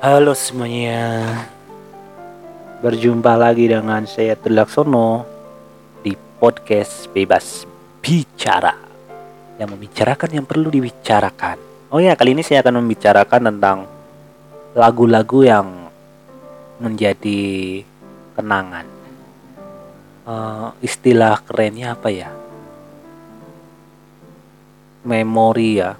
Halo semuanya. Berjumpa lagi dengan saya Tulaksono Di podcast Bebas Bicara Yang membicarakan yang perlu dibicarakan. Oh ya kali ini saya akan membicarakan tentang Lagu-lagu yang Menjadi Kenangan. Uh, Istilah kerennya apa ya? Memori ya?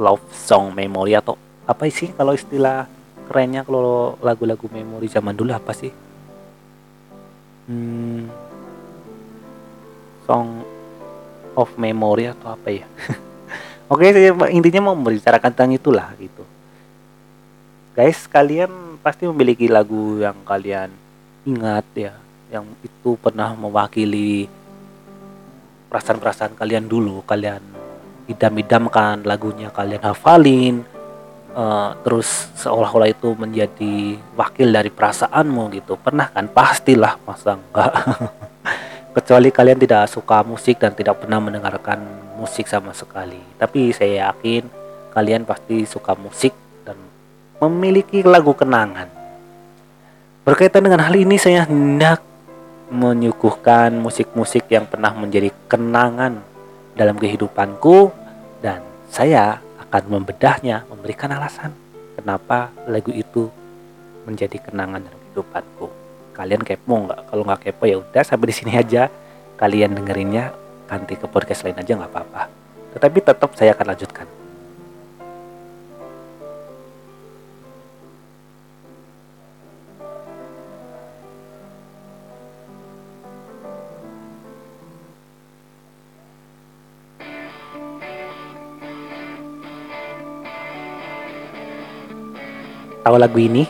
Love song memory atau apa sih kalau istilah kerennya kalau lagu-lagu memori zaman dulu apa sih? Hmm, song of memory atau apa ya? Oke, saya intinya mau membicarakan tentang itulah gitu. Guys, kalian pasti memiliki lagu yang kalian ingat ya, yang itu pernah mewakili perasaan-perasaan kalian dulu, kalian idam-idamkan lagunya, kalian hafalin, uh, terus seolah-olah itu menjadi wakil dari perasaanmu gitu. Pernah kan? Pastilah masa enggak. Kecuali kalian tidak suka musik dan tidak pernah mendengarkan musik sama sekali. Tapi saya yakin kalian pasti suka musik dan memiliki lagu kenangan. Berkaitan dengan hal ini saya hendak menyuguhkan musik-musik yang pernah menjadi kenangan dalam kehidupanku dan saya akan membedahnya, memberikan alasan kenapa lagu itu menjadi kenangan dalam kehidupanku. Kalian kepo nggak? Kalau nggak kepo ya udah sampai di sini aja. Kalian dengerinnya ganti ke podcast lain aja nggak apa-apa. Tetapi tetap saya akan lanjutkan. Tahu lagu ini?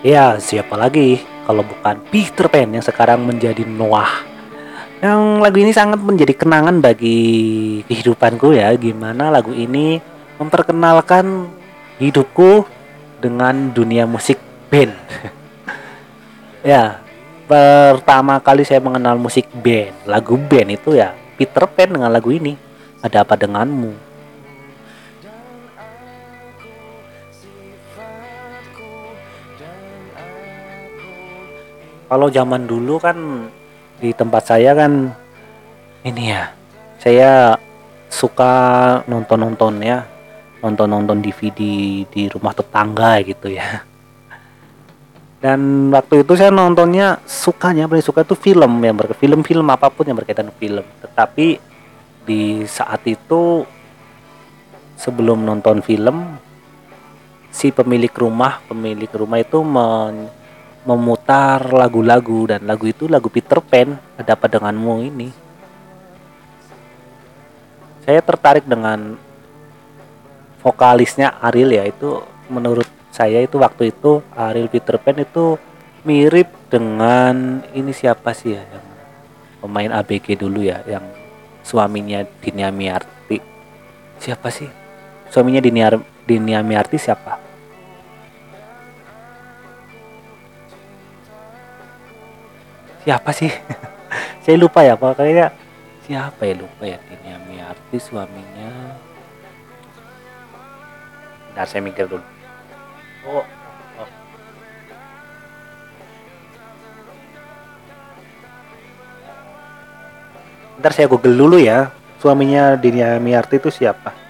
Ya, siapa lagi kalau bukan Peter Pan yang sekarang menjadi Noah. Yang lagu ini sangat menjadi kenangan bagi kehidupanku ya. Gimana lagu ini memperkenalkan hidupku dengan dunia musik band. ya, pertama kali saya mengenal musik band, lagu band itu ya Peter Pan dengan lagu ini. Ada apa denganmu? Kalau zaman dulu kan di tempat saya kan ini ya saya suka nonton-nonton ya nonton-nonton DVD di rumah tetangga gitu ya. Dan waktu itu saya nontonnya sukanya paling suka itu film yang ber film-film apa pun yang berkaitan film. Tetapi di saat itu sebelum nonton film si pemilik rumah pemilik rumah itu men memutar lagu-lagu dan lagu itu lagu Peter Pan ada apa denganmu ini. Saya tertarik dengan vokalisnya Ariel ya itu menurut saya itu waktu itu Ariel Peter Pan itu mirip dengan ini siapa sih ya yang pemain ABG dulu ya yang suaminya Dinia Miarti siapa sih? Suaminya Dinia Dinia Miarti siapa siapa sih? Saya lupa ya pokoknya siapa ya? Lupa ya ini artis suaminya. Nah saya mikir dulu. Oh, oh. Ntar saya google dulu ya. Suaminya Dini Amiarti itu siapa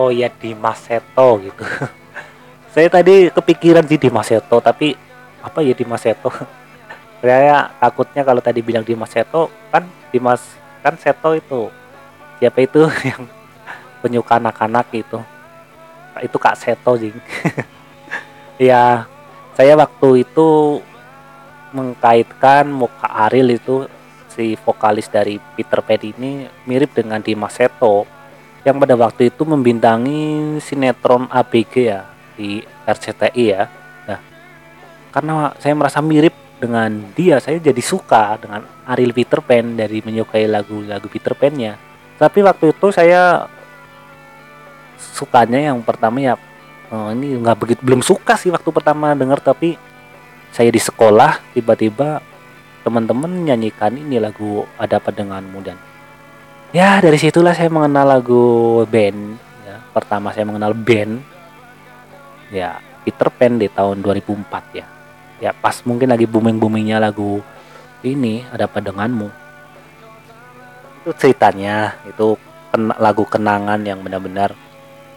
oh ya di Maseto gitu. Saya tadi kepikiran sih di Maseto tapi apa ya Dimas Seto? Saya takutnya kalau tadi bilang Dimas Seto kan Dimas kan Seto itu siapa itu yang penyuka anak-anak itu. Itu Kak Seto jing. Ya saya waktu itu mengkaitkan muka Ariel itu si vokalis dari Peter Pan ini mirip dengan Dimas Seto yang pada waktu itu membintangi sinetron ABG ya di RCTI ya. Nah, karena saya merasa mirip dengan dia, saya jadi suka dengan Ariel Peter Pan dari menyukai lagu-lagu Peter Pan-nya. Tapi waktu itu saya sukanya yang pertama ya oh, ini nggak begitu belum suka sih waktu pertama dengar tapi saya di sekolah tiba-tiba teman-teman nyanyikan ini lagu ada apa denganmu dan ya dari situlah saya mengenal lagu band. Ya. pertama saya mengenal band ya Peter Pan di tahun 2004 ya. Ya pas mungkin lagi booming boomingnya lagu ini ada apa denganmu itu ceritanya itu ken lagu kenangan yang benar-benar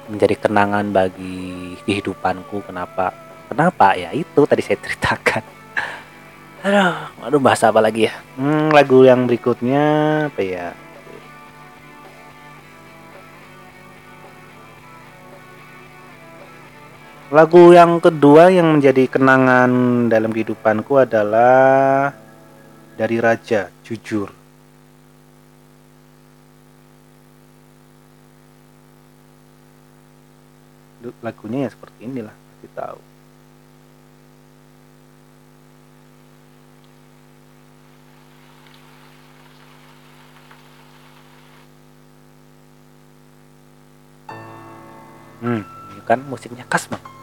menjadi kenangan bagi kehidupanku. Kenapa? Kenapa? Ya itu tadi saya ceritakan. Aduh aduh bahasa apa lagi ya? Hmm, lagu yang berikutnya apa ya Lagu yang kedua yang menjadi kenangan dalam kehidupanku adalah dari Raja Jujur. Lagunya ya seperti inilah, kita tahu. Hmm, kan musiknya khas banget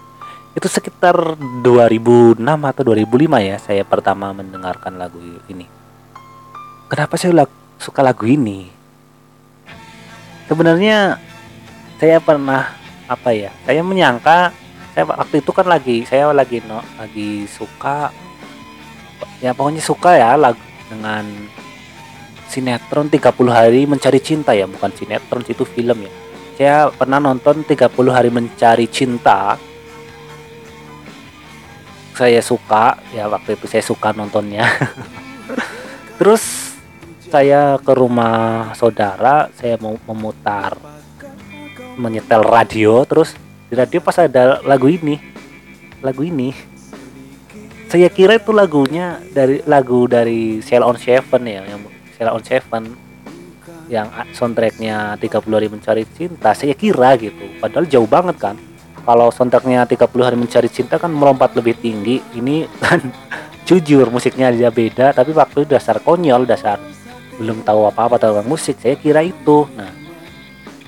itu sekitar 2006 atau 2005 ya saya pertama mendengarkan lagu ini. Kenapa saya suka lagu ini? Sebenarnya saya pernah apa ya saya menyangka saya waktu itu kan lagi saya lagi no, lagi suka ya pokoknya suka ya lagu dengan sinetron 30 hari mencari cinta ya bukan sinetron itu film ya. Saya pernah nonton 30 hari mencari cinta saya suka ya waktu itu saya suka nontonnya. Terus saya ke rumah saudara saya mau memutar menyetel radio terus di radio pas ada lagu ini lagu ini. Saya kira itu lagunya dari lagu dari Cell on Seven ya yang Cell on Seven yang soundtracknya 30 hari mencari cinta saya kira gitu. Padahal jauh banget kan kalau soundtracknya 30 hari mencari cinta kan melompat lebih tinggi. Ini kan jujur musiknya dia beda tapi waktu itu dasar konyol dasar belum tahu apa-apa tentang musik saya kira itu. Nah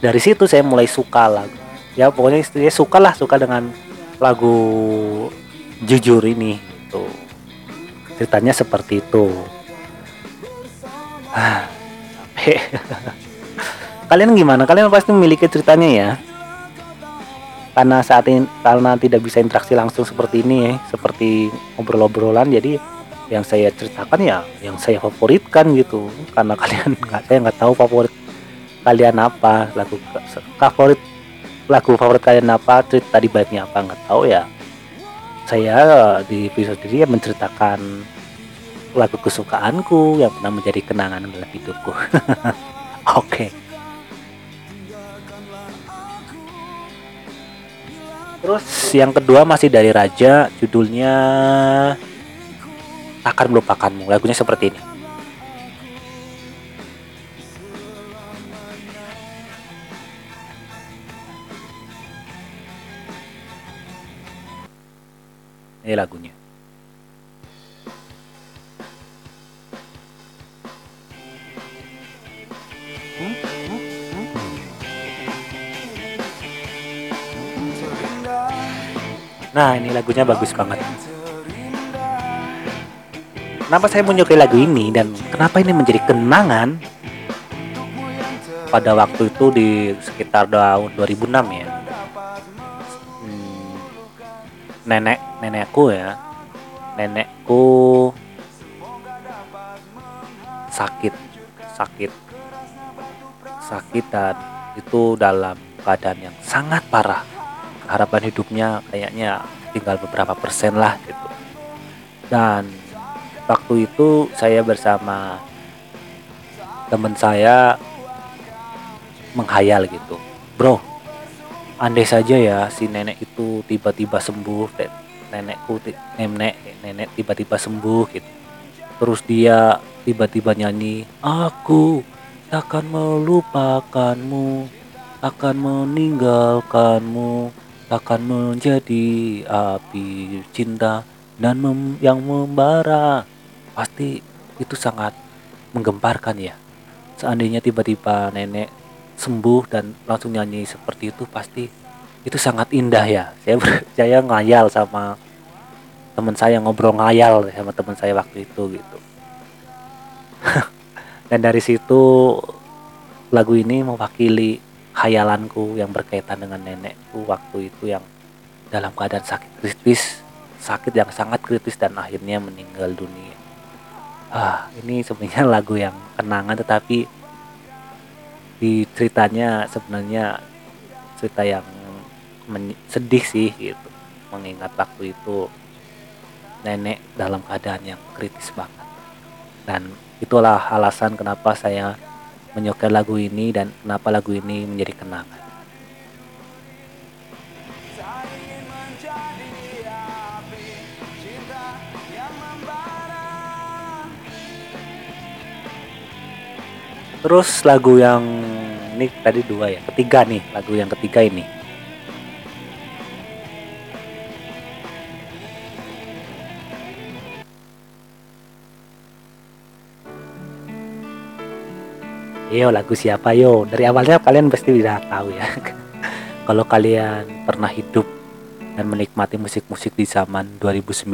dari situ saya mulai suka lagu. Ya pokoknya saya suka lah suka dengan lagu jujur ini tuh ceritanya seperti itu. Kalian gimana? Kalian pasti memiliki ceritanya ya karena saat ini karena tidak bisa interaksi langsung seperti ini ya, seperti obrol-obrolan jadi yang saya ceritakan ya yang saya favoritkan gitu. Karena kalian nggak saya nggak tahu favorit kalian apa lagu favorit lagu favorit kalian apa cerita di baiknya apa nggak tahu ya. Saya di episode ini menceritakan lagu kesukaanku yang pernah menjadi kenangan dalam hidupku. Oke. okay. Terus yang kedua masih dari Raja, judulnya akan melupakanmu. Lagunya seperti ini. Ini lagunya. Nah ini lagunya bagus banget. Kenapa saya menyukai lagu ini dan kenapa ini menjadi kenangan pada waktu itu di sekitar tahun 2006 ya. Hmm, nenek nenekku ya, nenekku sakit sakit sakit dan itu dalam keadaan yang sangat parah harapan hidupnya kayaknya tinggal beberapa persen lah gitu. Dan waktu itu saya bersama teman saya menghayal gitu. Bro andai saja ya si nenek itu tiba-tiba sembuh nenekku nenek nenek tiba-tiba sembuh gitu. Terus dia tiba-tiba nyanyi aku takkan melupakanmu akan meninggalkanmu akan menjadi api cinta dan mem yang membara. Pasti itu sangat menggemparkan ya. Seandainya tiba-tiba nenek sembuh dan langsung nyanyi seperti itu pasti itu sangat indah ya. Saya saya ngayal sama teman saya ngobrol ngayal sama teman saya waktu itu gitu. Dan dari situ lagu ini mewakili khayalanku yang berkaitan dengan nenekku waktu itu yang dalam keadaan sakit kritis sakit yang sangat kritis dan akhirnya meninggal dunia. Ah ini sebenarnya lagu yang kenangan tetapi di ceritanya sebenarnya cerita yang sedih sih gitu. Mengingat waktu itu nenek dalam keadaan yang kritis banget. Dan itulah alasan kenapa saya menyukai lagu ini dan kenapa lagu ini menjadi kenangan Terus lagu yang ini tadi dua ya, ketiga nih lagu yang ketiga ini. Yo lagu siapa yo? Dari awalnya kalian pasti udah tahu ya. Kalau kalian pernah hidup dan menikmati musik-musik di zaman 2009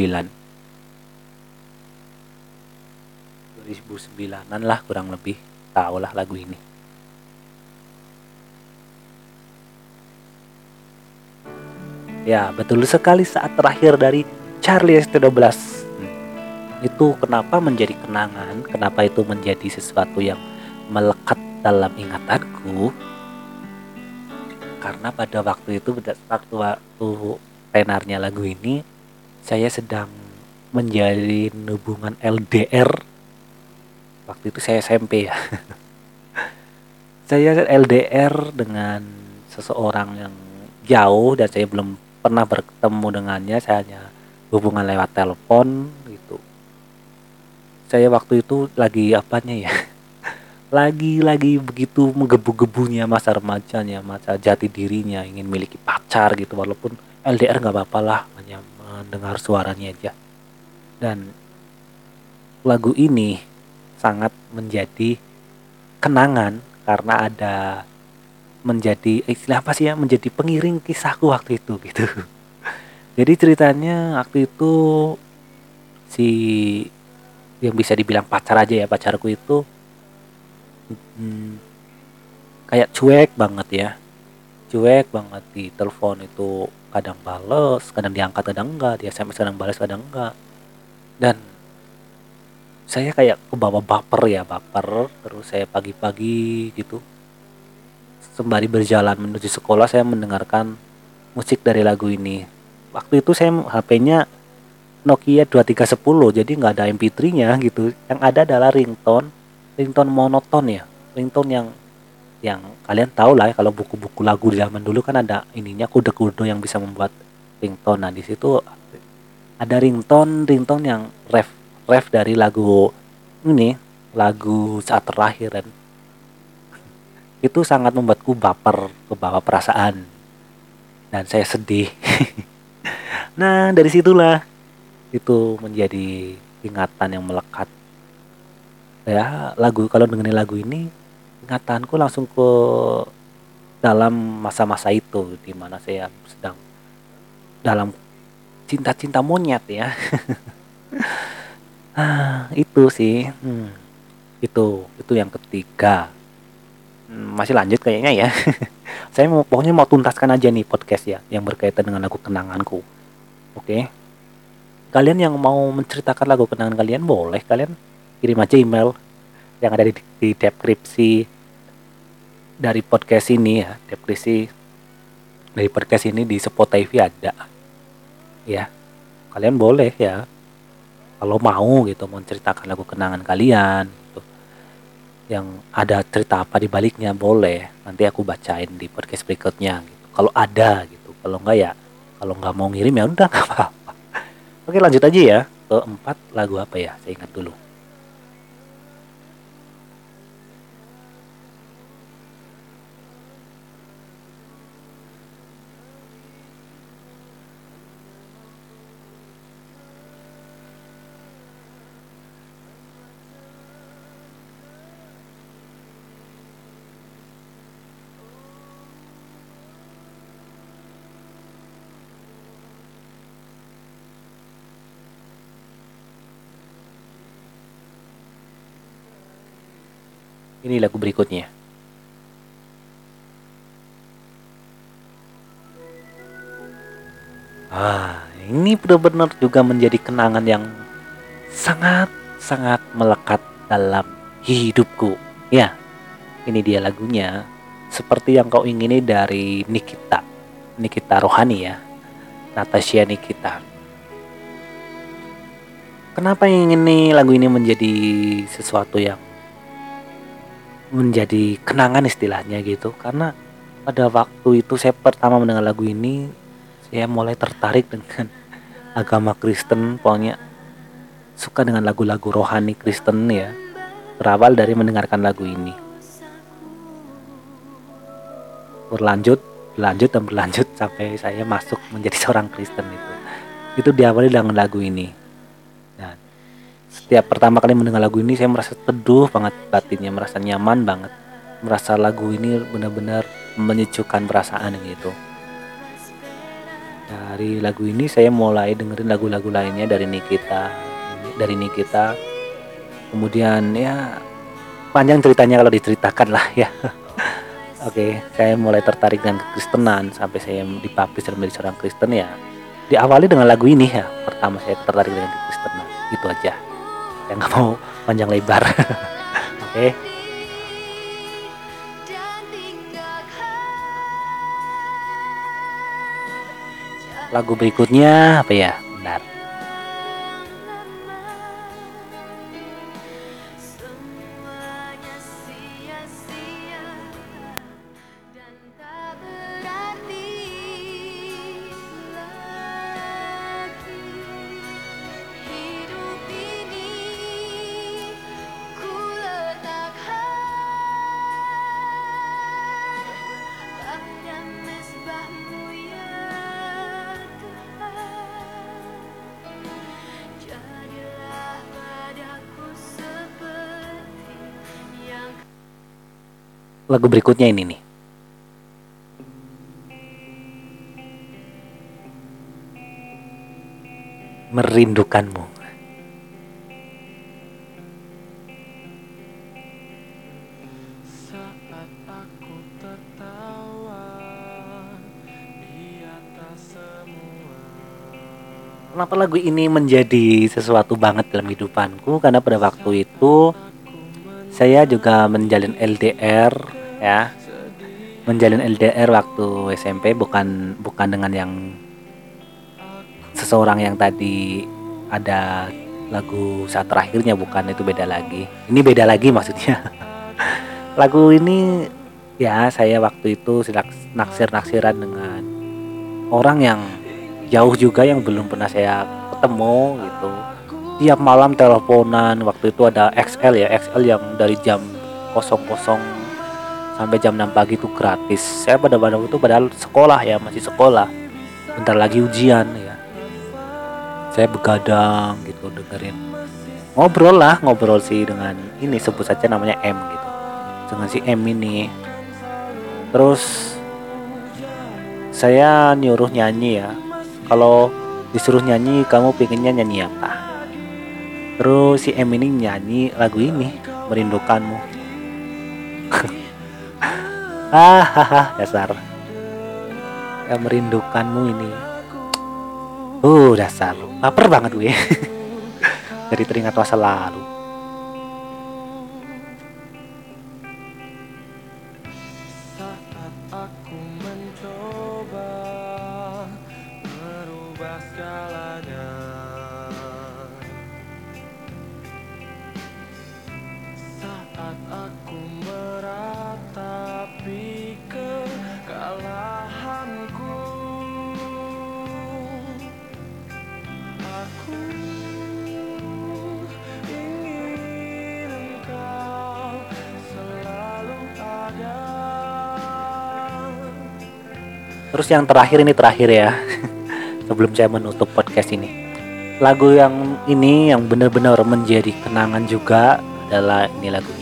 2009an lah kurang lebih tahu lah lagu ini ya betul sekali saat terakhir dari Charlie ST12 hmm. itu kenapa menjadi kenangan kenapa itu menjadi sesuatu yang melekat dalam ingatanku karena pada waktu itu waktu waktu tenarnya lagu ini saya sedang menjalin hubungan LDR waktu itu saya SMP ya. Saya LDR dengan seseorang yang jauh dan saya belum pernah bertemu dengannya saya hanya hubungan lewat telepon gitu. Saya waktu itu lagi apanya ya lagi-lagi begitu menggebu-gebunya masa remajanya masa jati dirinya ingin memiliki pacar gitu walaupun LDR nggak apa-apa lah hanya mendengar suaranya aja. Dan lagu ini sangat menjadi kenangan karena ada menjadi istilah apa sih ya menjadi pengiring kisahku waktu itu gitu. Jadi ceritanya waktu itu si yang bisa dibilang pacar aja ya pacarku itu hmm, kayak cuek banget ya. Cuek banget di telepon itu kadang bales kadang diangkat kadang enggak di sms kadang balas kadang enggak. Dan saya kayak kebawa baper ya baper terus saya pagi-pagi gitu. Sembari berjalan menuju sekolah saya mendengarkan musik dari lagu ini. Waktu itu saya HP-nya Nokia 2310 jadi nggak ada MP3 nya gitu. Yang ada adalah ringtone ringtone monoton ya ringtone yang yang kalian tahu lah ya, kalau buku-buku lagu di zaman dulu kan ada ininya kuda-kuda yang bisa membuat ringtone. Nah di situ ada ringtone ringtone yang ref ref dari lagu ini lagu saat terakhir dan itu sangat membuatku baper ke bawah perasaan. Dan saya sedih. Nah dari situlah itu menjadi ingatan yang melekat ya lagu kalau mengenai lagu ini ingatanku langsung ke dalam masa-masa itu di mana saya sedang dalam cinta-cinta monyet ya Ah, itu sih. Hmm. Itu, itu yang ketiga. Hmm, masih lanjut kayaknya ya. Saya mau pokoknya mau tuntaskan aja nih podcast ya yang berkaitan dengan lagu kenanganku. Oke. Kalian yang mau menceritakan lagu kenangan kalian boleh kalian kirim aja email yang ada di, di deskripsi dari podcast ini ya, deskripsi dari podcast ini di Spotify ada. Ya. Kalian boleh ya. Kalau mau gitu menceritakan lagu kenangan kalian gitu. yang ada cerita apa di baliknya boleh. Nanti aku bacain di podcast berikutnya gitu. Kalau ada gitu. Kalau enggak ya kalau nggak mau ngirim ya udah nggak apa-apa. Oke lanjut aja ya. Ke empat lagu apa ya? Saya ingat dulu Ini lagu berikutnya. Ah, ini benar-benar juga menjadi kenangan yang sangat-sangat melekat dalam hidupku. Ya, ini dia lagunya. Seperti yang kau ingini dari Nikita. Nikita Rohani ya. Natasha Nikita. Kenapa ingin nih lagu ini menjadi sesuatu yang menjadi kenangan istilahnya gitu. Karena pada waktu itu saya pertama mendengar lagu ini saya mulai tertarik dengan agama Kristen. Pokoknya suka dengan lagu-lagu rohani Kristen ya. Berawal dari mendengarkan lagu ini. Berlanjut berlanjut dan berlanjut sampai saya masuk menjadi seorang Kristen itu. Itu diawali dengan lagu ini setiap pertama kali mendengar lagu ini saya merasa teduh banget batinnya merasa nyaman banget merasa lagu ini benar-benar menyejukkan perasaan gitu dari lagu ini saya mulai dengerin lagu-lagu lainnya dari Nikita dari Nikita kemudian ya panjang ceritanya kalau diceritakan lah ya Oke, saya mulai tertarik dengan kekristenan sampai saya dipublish dan menjadi seorang Kristen ya. Diawali dengan lagu ini ya. Pertama saya tertarik dengan kekristenan. Itu aja yang nggak mau panjang lebar oke okay. lagu berikutnya apa ya lagu berikutnya ini nih. Merindukanmu. Kenapa lagu ini menjadi sesuatu banget dalam hidupanku? Karena pada waktu itu saya juga menjalin LDR ya. Menjalin LDR waktu SMP bukan bukan dengan yang seseorang yang tadi ada lagu saat terakhirnya bukan itu beda lagi. Ini beda lagi maksudnya. Lagu ini ya saya waktu itu naksir naksiran dengan orang yang jauh juga yang belum pernah saya ketemu gitu. Tiap malam teleponan waktu itu ada XL ya XL yang dari jam 00 sampai jam 6 pagi itu gratis. Saya pada pada itu padahal sekolah ya masih sekolah. Bentar lagi ujian ya. Saya begadang gitu dengerin. Ngobrol lah ngobrol sih dengan ini sebut saja namanya M gitu. Dengan si M ini. Terus saya nyuruh nyanyi ya. Kalau disuruh nyanyi kamu pengennya nyanyi apa? Terus si M ini nyanyi lagu ini Merindukanmu Hahaha dasar. Ya merindukanmu ini. Uh dasar. Laper banget gue. Jadi teringat masa lalu terus yang terakhir ini terakhir ya. Sebelum saya menutup podcast ini. Lagu yang ini yang benar-benar menjadi kenangan juga adalah ini lagunya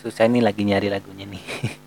susah ini lagi nyari lagunya nih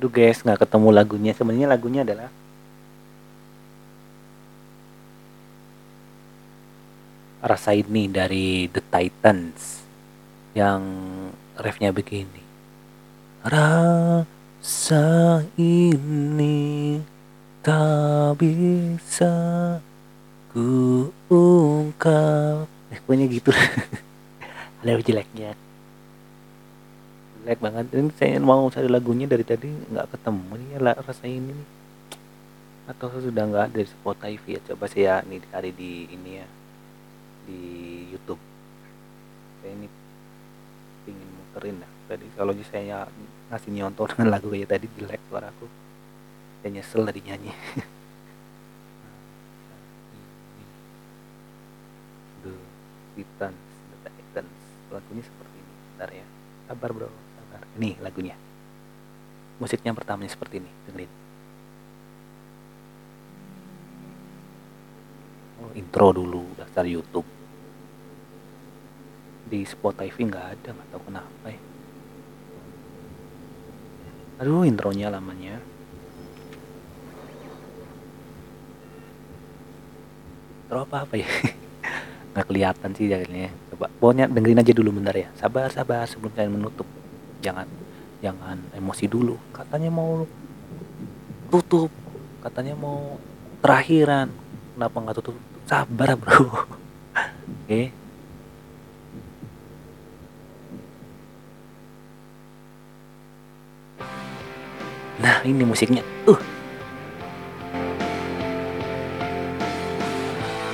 Aduh guys, nggak ketemu lagunya. Sebenarnya lagunya adalah Rasa ini dari The Titans yang refnya begini. Rasa ini tak bisa ku ungkap. Eh, pokoknya gitu. Ada jeleknya jelek banget. Ini saya mau cari lagunya dari tadi nggak ketemu nih ya rasa ini nih. Atau sudah nggak ada di Spotify ya? Coba saya nih cari di ini ya di YouTube. Saya ini ingin muterin ya tadi kalau saya ngasih nyontor dengan lagu kayak tadi jelek suaraku saya nyesel tadi nyanyi. The Titans The Titans. Lagunya seperti ini bentar ya. Sabar bro nih lagunya. Musiknya pertamanya seperti ini dengerin. Oh, intro dulu daftar YouTube. Di Spotify nggak ada nggak tahu kenapa ya. Aduh intronya lamanya. Intro apa apa ya? Nggak kelihatan sih jadinya. Coba pokoknya dengerin aja dulu bentar ya. Sabar sabar sebelum kalian menutup jangan jangan emosi dulu. Katanya mau tutup katanya mau terakhiran. Kenapa nggak tutup? Sabar bro. Oke. Nah ini musiknya. Uh.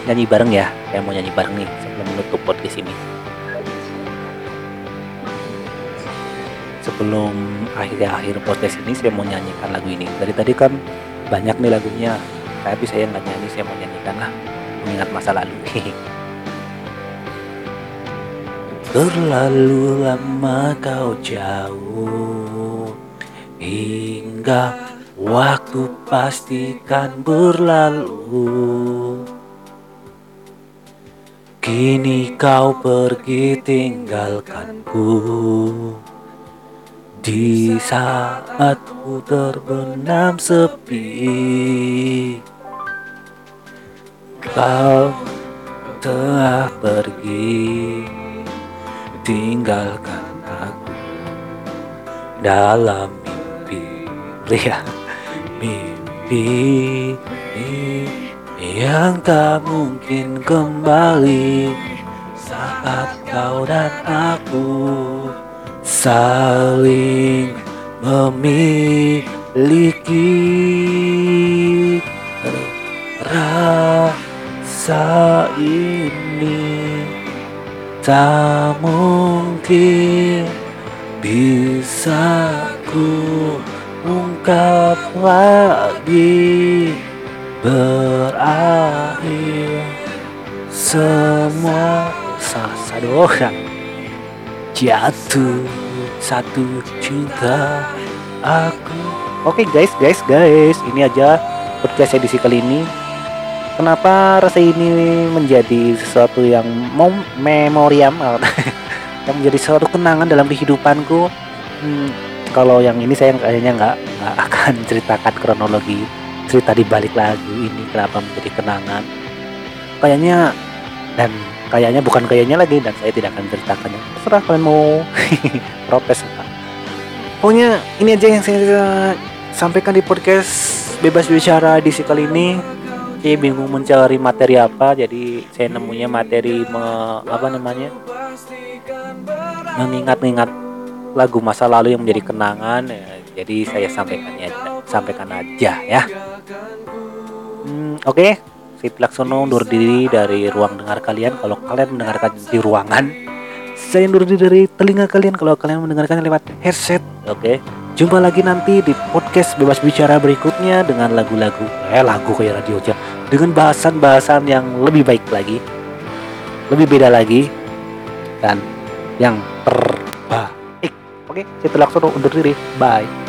Nyanyi bareng ya. Saya mau nyanyi bareng nih sebelum menutup podcast ini sebelum akhir-akhir podcast ini saya mau nyanyikan lagu ini. Dari tadi kan banyak nih lagunya tapi saya nggak nyanyi saya mau nyanyikan lah mengingat masa lalu. Terlalu lama kau jauh Hingga waktu pastikan berlalu. Kini kau pergi tinggalkanku di saat ku terbenam sepi kau telah pergi. Tinggalkan aku dalam mimpi pria mimpi yang tak mungkin kembali saat kau dan aku saling memiliki rasa ini. Tak mungkin bisa ku ungkap lagi. Berakhir semua. Satu orang jatuh satu cinta aku. Oke guys guys guys ini aja podcast edisi kali ini. Kenapa rasa ini menjadi sesuatu yang mem memoriam? Yang menjadi sesuatu kenangan dalam kehidupanku? Hmm, kalau yang ini saya kayaknya nggak nggak akan ceritakan kronologi cerita di balik lagu ini kenapa menjadi kenangan. Kayaknya dan kayaknya bukan kayaknya lagi dan saya tidak akan ceritakannya terserah kalian mau protes apa. Pokoknya ini aja yang saya sampaikan di podcast bebas bicara di kali ini. Saya bingung mencari materi apa jadi saya nemunya materi me, apa namanya? Mengingat-ingat lagu masa lalu yang menjadi kenangan ya, jadi saya sampaikannya sampaikan aja ya. Hmm, oke. okay. Saya Pilaksono undur diri dari ruang dengar kalian kalau kalian mendengarkan di ruangan saya undur diri dari telinga kalian kalau kalian mendengarkan lewat headset oke okay. Jumpa lagi nanti di podcast bebas bicara berikutnya dengan lagu-lagu eh lagu kayak radio aja dengan bahasan-bahasan yang lebih baik lagi, lebih beda lagi dan yang terbaik. Oke, saya Telaksono undur diri. Bye.